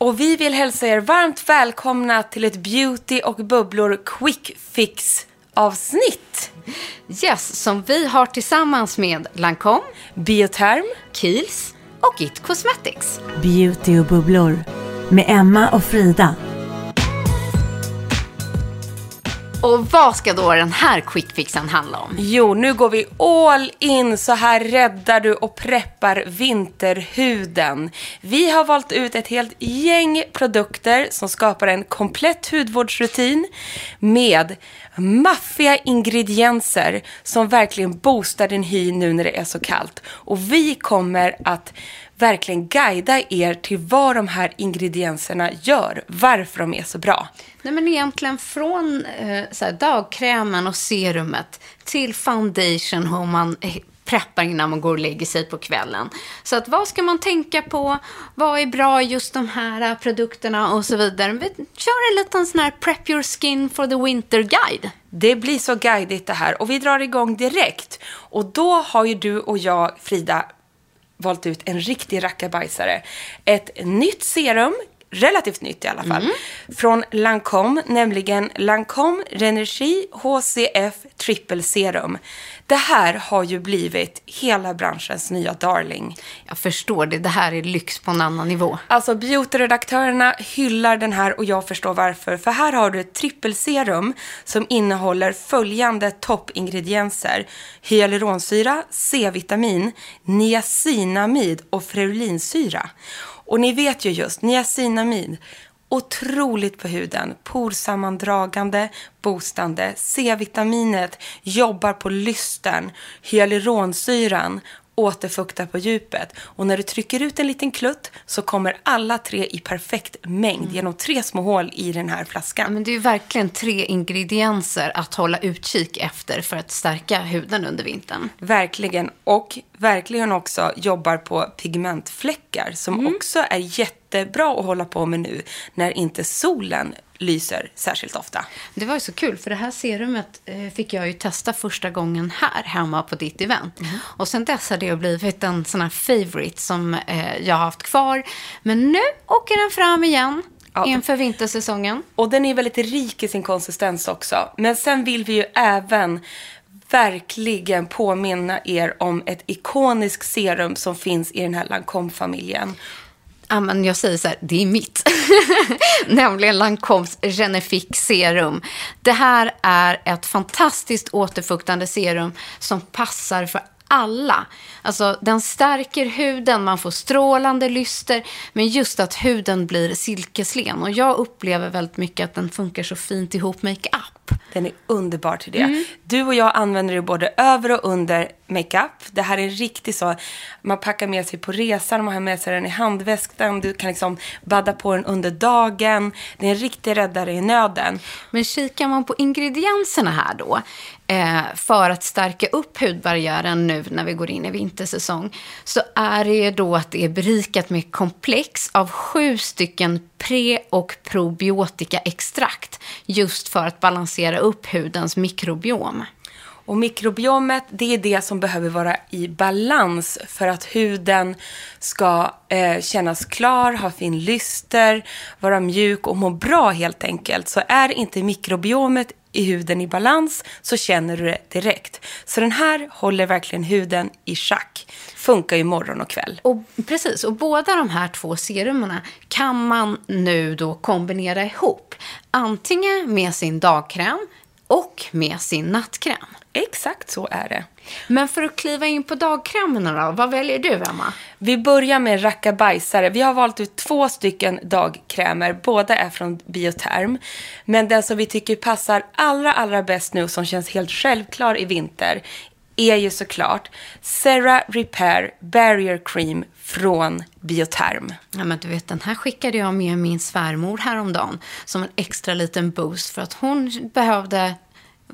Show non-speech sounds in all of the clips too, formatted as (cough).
Och vi vill hälsa er varmt välkomna till ett Beauty och bubblor quick fix avsnitt. Yes, som vi har tillsammans med Lancome, Bioterm, Kiehl's och It Cosmetics. Beauty och bubblor med Emma och Frida. Och vad ska då den här quickfixen handla om? Jo, nu går vi all in. Så här räddar du och preppar vinterhuden. Vi har valt ut ett helt gäng produkter som skapar en komplett hudvårdsrutin med maffiga ingredienser som verkligen boostar din hy nu när det är så kallt. Och vi kommer att verkligen guida er till vad de här ingredienserna gör, varför de är så bra. Nej, men egentligen från eh, så här, dagkrämen och serumet till foundation, hur man eh, preppar innan man går och lägger sig på kvällen. Så att vad ska man tänka på? Vad är bra just de här eh, produkterna och så vidare. Vi kör en liten sån här Prep your skin for the winter guide. Det blir så guidigt det här och vi drar igång direkt. Och då har ju du och jag, Frida, valt ut en riktig rackabajsare. Ett nytt serum, relativt nytt i alla fall, mm. från Lancome, nämligen Lancome Renergi HCF Triple Serum. Det här har ju blivit hela branschens nya darling. Jag förstår det. Det här är lyx på en annan nivå. Alltså, beautyredaktörerna hyllar den här och jag förstår varför. För här har du ett trippelserum som innehåller följande toppingredienser. Hyaluronsyra, C-vitamin, niacinamid och freulinsyra. Och ni vet ju just, niacinamid otroligt på huden. Porsammandragande, boostande. C-vitaminet jobbar på lysten. Hyaluronsyran återfuktar på djupet. Och när du trycker ut en liten klutt så kommer alla tre i perfekt mängd mm. genom tre små hål i den här flaskan. Ja, men det är verkligen tre ingredienser att hålla utkik efter för att stärka huden under vintern. Verkligen. Och verkligen också jobbar på pigmentfläckar som mm. också är jättebra att hålla på med nu när inte solen lyser särskilt ofta. Det var ju så kul, för det här serumet eh, fick jag ju testa första gången här hemma på ditt event. Mm. Och sen dess har det blivit en sån här favorite som eh, jag har haft kvar. Men nu åker den fram igen. Ja. Inför vintersäsongen. Och den är väldigt rik i sin konsistens också. Men sen vill vi ju även verkligen påminna er om ett ikoniskt serum som finns i den här Lancome-familjen. Ja, men jag säger så här, det är mitt. (laughs) Nämligen Lancoms Genifique Serum. Det här är ett fantastiskt återfuktande serum som passar för alla. Alltså, den stärker huden, man får strålande lyster, men just att huden blir silkeslen. Och jag upplever väldigt mycket att den funkar så fint ihop makeup. Den är underbar till det. Mm. Du och jag använder det både över och under makeup. Det här är en riktig så, man packar med sig på resan, man har med sig den i handväskan, du kan liksom badda på den under dagen. Det är en riktig räddare i nöden. Men kikar man på ingredienserna här då, eh, för att stärka upp hudbarriären nu när vi går in i vintersäsong, så är det ju då att det är berikat med komplex av sju stycken pre och probiotikaextrakt just för att balansera upp hudens mikrobiom. Och mikrobiomet, det är det som behöver vara i balans för att huden ska eh, kännas klar, ha fin lyster, vara mjuk och må bra helt enkelt. Så är inte mikrobiomet i huden i balans så känner du det direkt. Så den här håller verkligen huden i schack. Funkar ju morgon och kväll. Och, precis, och båda de här två serumerna kan man nu då kombinera ihop. Antingen med sin dagkräm och med sin nattkräm. Exakt så är det. Men för att kliva in på dagkrämerna då, vad väljer du Emma? Vi börjar med rackabajsare. Vi har valt ut två stycken dagkrämer. Båda är från Bioterm. Men den som vi tycker passar allra, allra bäst nu som känns helt självklar i vinter är ju såklart Serra Repair Barrier Cream från Bioterm. Ja, men du vet, den här skickade jag med min svärmor häromdagen som en extra liten boost för att hon behövde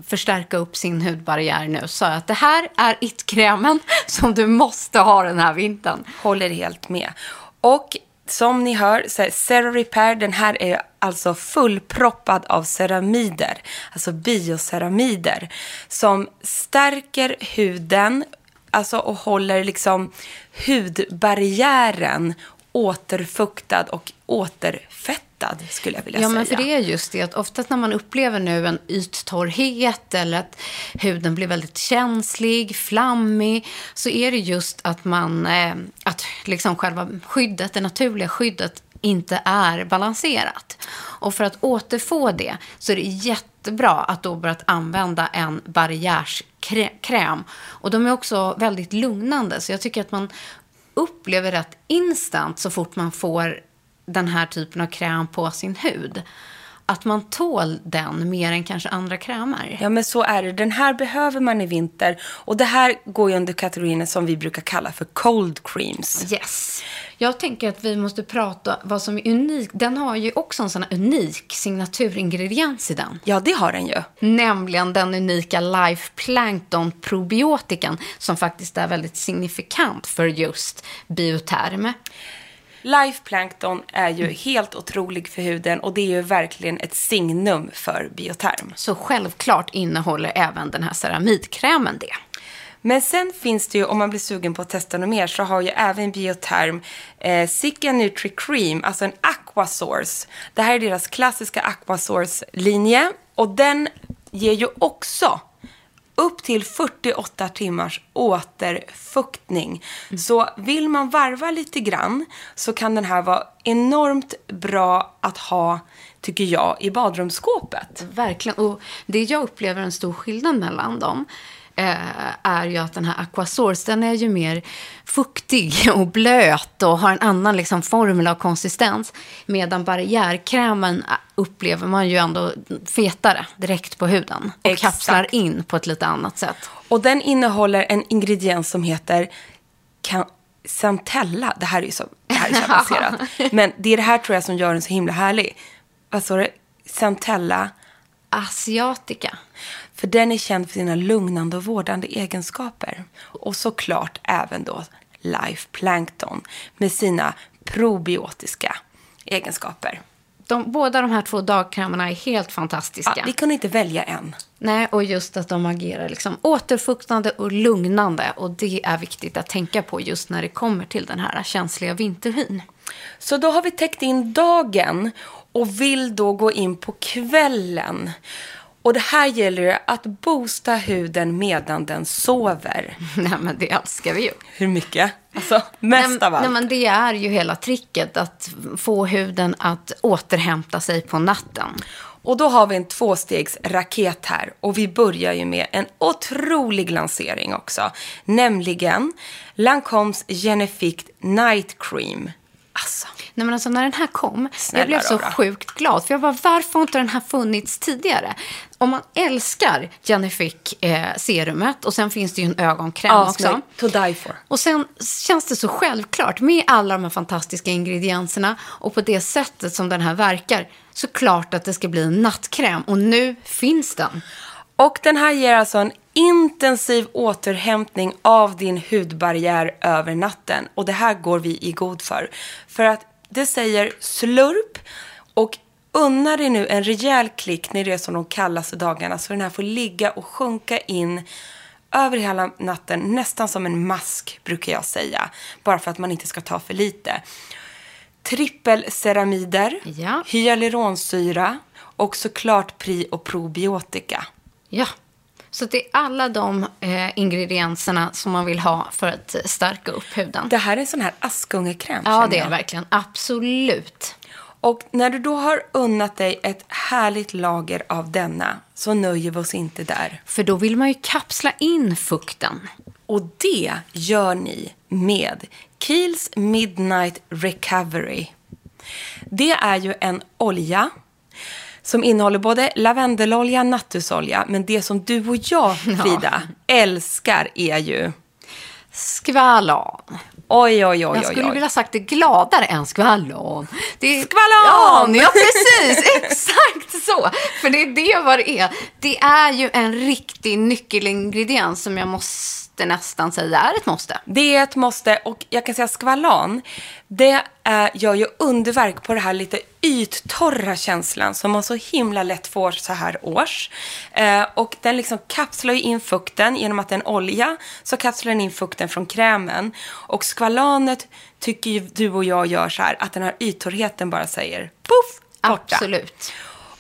förstärka upp sin hudbarriär nu. Så att det här är it-krämen (laughs) som du måste ha den här vintern. Håller helt med. Och som ni hör, så Cera Repair, den här är alltså fullproppad av ceramider, alltså bioceramider, som stärker huden alltså och håller liksom hudbarriären återfuktad och återfettad skulle jag vilja Ja, säga. men för det är just det att oftast när man upplever nu en yttorrhet eller att huden blir väldigt känslig, flammig, så är det just att man, eh, att liksom själva skyddet, det naturliga skyddet inte är balanserat. Och för att återfå det så är det jättebra att då börja använda en barriärskräm. Och de är också väldigt lugnande, så jag tycker att man upplever rätt instant så fort man får den här typen av kräm på sin hud. Att man tål den mer än kanske andra krämer. Ja, men så är det. Den här behöver man i vinter. Och det här går ju under kategorin som vi brukar kalla för cold creams. Yes. Jag tänker att vi måste prata vad som är unikt. Den har ju också en sån här unik signaturingrediens i den. Ja, det har den ju. Nämligen den unika Life Plankton probiotikan som faktiskt är väldigt signifikant för just bioterm. Life Plankton är ju helt otrolig för huden och det är ju verkligen ett signum för bioterm. Så självklart innehåller även den här ceramidkrämen det. Men sen finns det ju, om man blir sugen på att testa något mer, så har ju även Bioterm eh, Sicka Nutri Cream, alltså en Aquasource. Det här är deras klassiska Aquasource-linje och den ger ju också upp till 48 timmars återfuktning. Så vill man varva lite grann så kan den här vara enormt bra att ha, tycker jag, i badrumsskåpet. Verkligen. Och det jag upplever en stor skillnad mellan dem är ju att den här Aquasource, den är ju mer fuktig (laughs) och blöt och har en annan liksom, formel och konsistens. Medan barriärkrämen eh, upplever man ju ändå fetare direkt på huden. Och Exakt. kapslar in på ett lite annat sätt. Och den innehåller en ingrediens som heter Centella. Det här är ju så, det här är så (laughs) avancerat. Men det är det här tror jag som gör den så himla härlig. Vad står det? Centella. Asiatica. För den är känd för sina lugnande och vårdande egenskaper. Och såklart även då Life Plankton med sina probiotiska egenskaper. De, båda de här två dagkrämerna är helt fantastiska. Ja, vi kunde inte välja en. Nej, och just att de agerar liksom återfuktande och lugnande. Och det är viktigt att tänka på just när det kommer till den här känsliga vinterhyn. Så då har vi täckt in dagen och vill då gå in på kvällen. Och det här gäller det att boosta huden medan den sover. (laughs) Nej, men det älskar vi ju. Hur mycket? Alltså, mest nej, av allt. Nej, men det är ju hela tricket, att få huden att återhämta sig på natten. Och då har vi en tvåstegsraket här. Och vi börjar ju med en otrolig lansering också. Nämligen Lancoms Genifique Night Cream. Alltså, Nej, men alltså, när den här kom, Snälla jag blev så rara. sjukt glad. För jag bara, varför har inte den här funnits tidigare? Om man älskar Genifique eh, serumet och sen finns det ju en ögonkräm ja, också. To die for. Och sen känns det så självklart med alla de här fantastiska ingredienserna och på det sättet som den här verkar. Så klart att det ska bli en nattkräm och nu finns den. Och den här ger alltså en intensiv återhämtning av din hudbarriär över natten. Och det här går vi i god för. För att det säger slurp och unna dig nu en rejäl klick när det är som de kallaste dagarna. Så den här får ligga och sjunka in över hela natten, nästan som en mask brukar jag säga. Bara för att man inte ska ta för lite. Trippelceramider, Ja. hyaluronsyra och såklart pri och probiotika. Ja, så det är alla de eh, ingredienserna som man vill ha för att stärka upp huden. Det här är en sån här askungekräm. Ja, det är det verkligen. Absolut. Och när du då har unnat dig ett härligt lager av denna så nöjer vi oss inte där. För då vill man ju kapsla in fukten. Och det gör ni med Kiehl's Midnight Recovery. Det är ju en olja som innehåller både lavendelolja och nattusolja. Men det som du och jag, (laughs) Frida, älskar är ju... Skvalan. Oj, oj, oj, Jag oj, skulle oj. vilja sagt det gladare än skvalan. Det är... Skvalan! Ja, ja, precis. (laughs) Exakt så. För det är det vad det är. Det är ju en riktig nyckelingrediens som jag måste måste nästan säga är ett måste. Det är ett måste och jag kan säga skvalan, det är, gör ju underverk på det här lite yttorra känslan som man så himla lätt får så här års. Eh, och den liksom kapslar ju in fukten genom att det är en olja så kapslar den in fukten från krämen. Och skvalanet tycker ju du och jag gör så här att den här yttorrheten bara säger poff, borta. Absolut.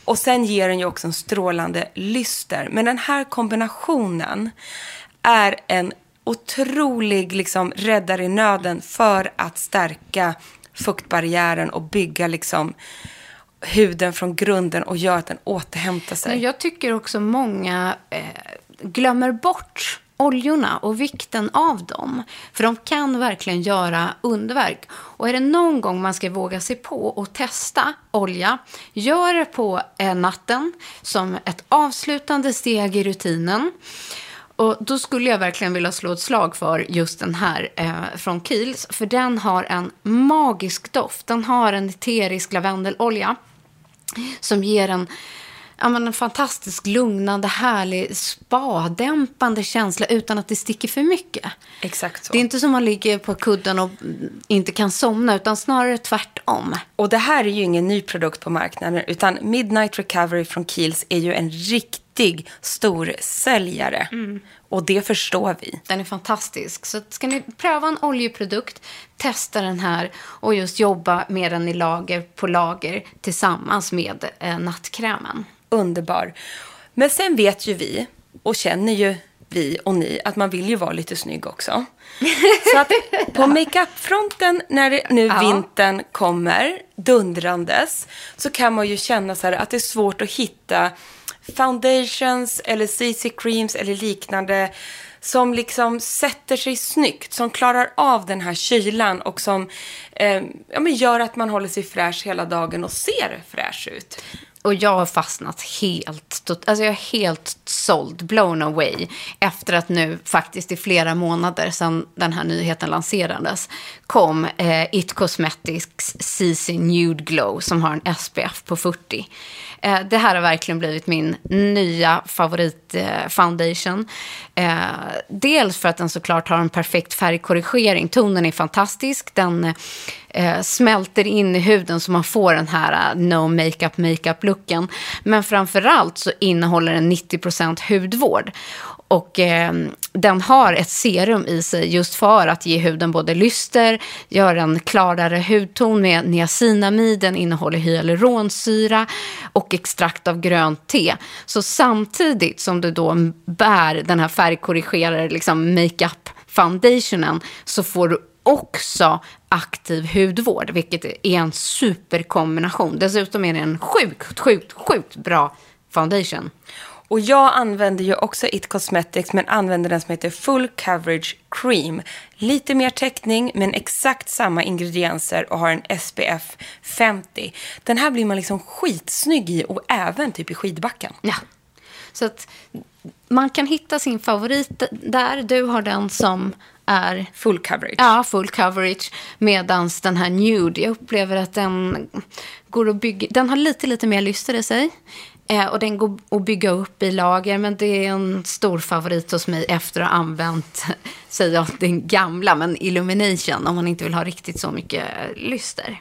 Och sen ger den ju också en strålande lyster. Men den här kombinationen är en otrolig liksom, räddare i nöden för att stärka fuktbarriären och bygga liksom, huden från grunden och göra att den återhämtar sig. Men jag tycker också många eh, glömmer bort oljorna och vikten av dem. För de kan verkligen göra underverk. Och är det någon gång man ska våga sig på och testa olja, gör det på eh, natten som ett avslutande steg i rutinen. Och då skulle jag verkligen vilja slå ett slag för just den här eh, från Kiehl's. För den har en magisk doft. Den har en eterisk lavendelolja som ger en, ja, men en fantastisk lugnande, härlig, spadämpande känsla utan att det sticker för mycket. Exakt så. Det är inte som man ligger på kudden och inte kan somna, utan snarare tvärtom. Och det här är ju ingen ny produkt på marknaden, utan Midnight Recovery från Kiehl's är ju en riktig storsäljare. Och det förstår vi. Den är fantastisk. Så ska ni pröva en oljeprodukt, testa den här och just jobba med den i lager på lager tillsammans med eh, nattkrämen. Underbar. Men sen vet ju vi, och känner ju vi och ni, att man vill ju vara lite snygg också. (laughs) Så att på makeupfronten, när det, nu Ja. vintern kommer dundrandes, så kan man ju känna så här att det är svårt att hitta foundations eller CC creams eller liknande som liksom sätter sig snyggt, som klarar av den här kylan och som eh, ja, men gör att man håller sig fräsch hela dagen och ser fräsch ut. Och jag har fastnat helt, alltså jag är helt såld, blown away, efter att nu faktiskt i flera månader sedan den här nyheten lanserades kom eh, It Cosmetics CC Nude Glow som har en SPF på 40. Eh, det här har verkligen blivit min nya favoritfoundation. eh. Eh, dels för att den såklart har en perfekt färgkorrigering. Tonen är fantastisk. Den eh, smälter in i huden så man får den här eh, no makeup makeup-looken. Men framförallt så innehåller den 90% hudvård. Och eh, den har ett serum i sig just för att ge huden både lyster, göra en klarare hudton med niacinamid, den innehåller hyaluronsyra och extrakt av grönt te. Så samtidigt som du då bär den här färgkorrigerade liksom makeup foundationen så får du också aktiv hudvård, vilket är en superkombination. Dessutom är det en sjukt, sjukt, sjukt bra foundation. Och jag använder ju också It Cosmetics men använder den som heter Full Coverage Cream. Lite mer täckning men exakt samma ingredienser och har en SPF 50. Den här blir man liksom skitsnygg i och även typ i skidbacken. Ja. Så att man kan hitta sin favorit där. Du har den som är Full coverage. ja, full coverage. Medan den här nude, jag upplever att den går att bygga. Den har lite, lite mer lyster i sig. Eh, och den går att bygga upp i lager. Men det är en stor favorit hos mig efter att ha använt, (laughs) säger jag, den gamla. Men Illumination, om man inte vill ha riktigt så mycket eh, lyster.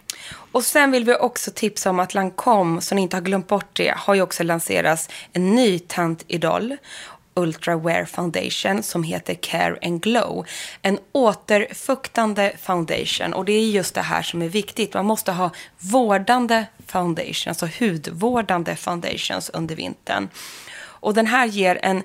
Och sen vill vi också tipsa om att Lancome, så ni inte har glömt bort det, har ju också lanserats en ny Tant Idol Ultra Wear Foundation som heter Care and Glow. En återfuktande foundation och det är just det här som är viktigt. Man måste ha vårdande foundations, alltså hudvårdande foundations under vintern. Och den här ger en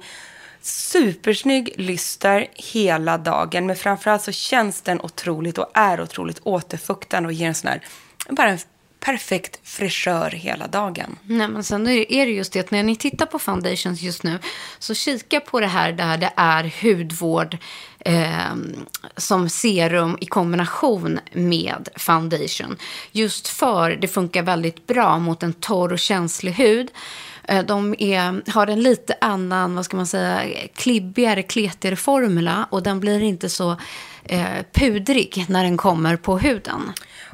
supersnygg lyster hela dagen. Men framförallt så känns den otroligt och är otroligt återfuktande och ger en sån här, bara en perfekt fräschör hela dagen. Nej, men sen är det just det att när ni tittar på foundations just nu så kika på det här där det är hudvård eh, som serum i kombination med foundation. Just för det funkar väldigt bra mot en torr och känslig hud. Eh, de är, har en lite annan, vad ska man säga, klibbigare, kletigare formula och den blir inte så eh, pudrig när den kommer på huden.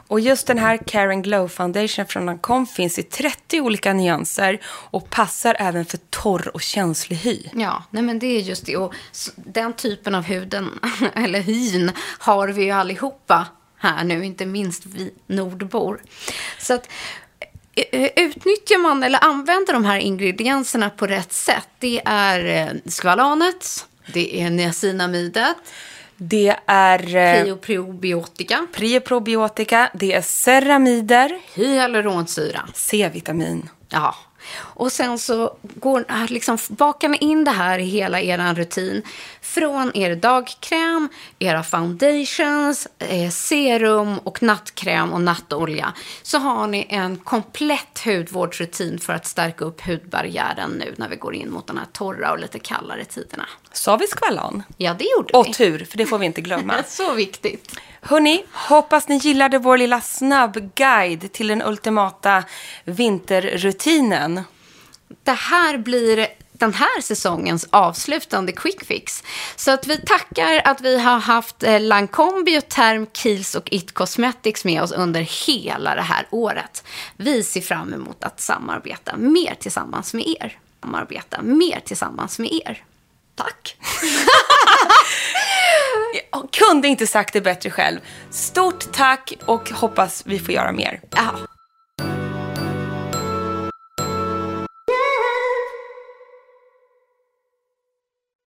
Och just den här Karen Glow Foundation från Lancome finns i 30 olika nyanser och passar även för torr och känslig hy. Ja, nej men det är just det. Och den typen av huden, (laughs) eller hyn, har vi ju allihopa här nu, inte minst vi nordbor. Så att eh, eh, utnyttjar man eller använder de här ingredienserna på rätt sätt, det är eh, skvalanet, det är niacinamidet, det är eh, Prioprobiotika. Prioprobiotika. Det är ceramider. Hyaluronsyra. C-vitamin. Ja. Och sen så går, liksom, bakar ni in det här i hela er rutin. Från er dagkräm, era foundations, eh, serum och nattkräm och nattolja. Så har ni en komplett hudvårdsrutin för att stärka upp hudbarriären nu när vi går in mot de här torra och lite kallare tiderna. Sa vi skvalan? Ja, det gjorde vi. Och tur, för det får vi inte glömma. (laughs) så viktigt. Hörni, hoppas ni gillade vår lilla snabbguide till den ultimata vinterrutinen. Det här blir den här säsongens avslutande quick fix. Så att vi tackar att vi har haft eh, Lancome Bioterm, Kiehl's och It Cosmetics med oss under hela det här året. Vi ser fram emot att samarbeta mer tillsammans med er. Samarbeta mer tillsammans med er. Tack! Jag (laughs) kunde inte sagt det bättre själv. Stort tack och hoppas vi får göra mer. Ja.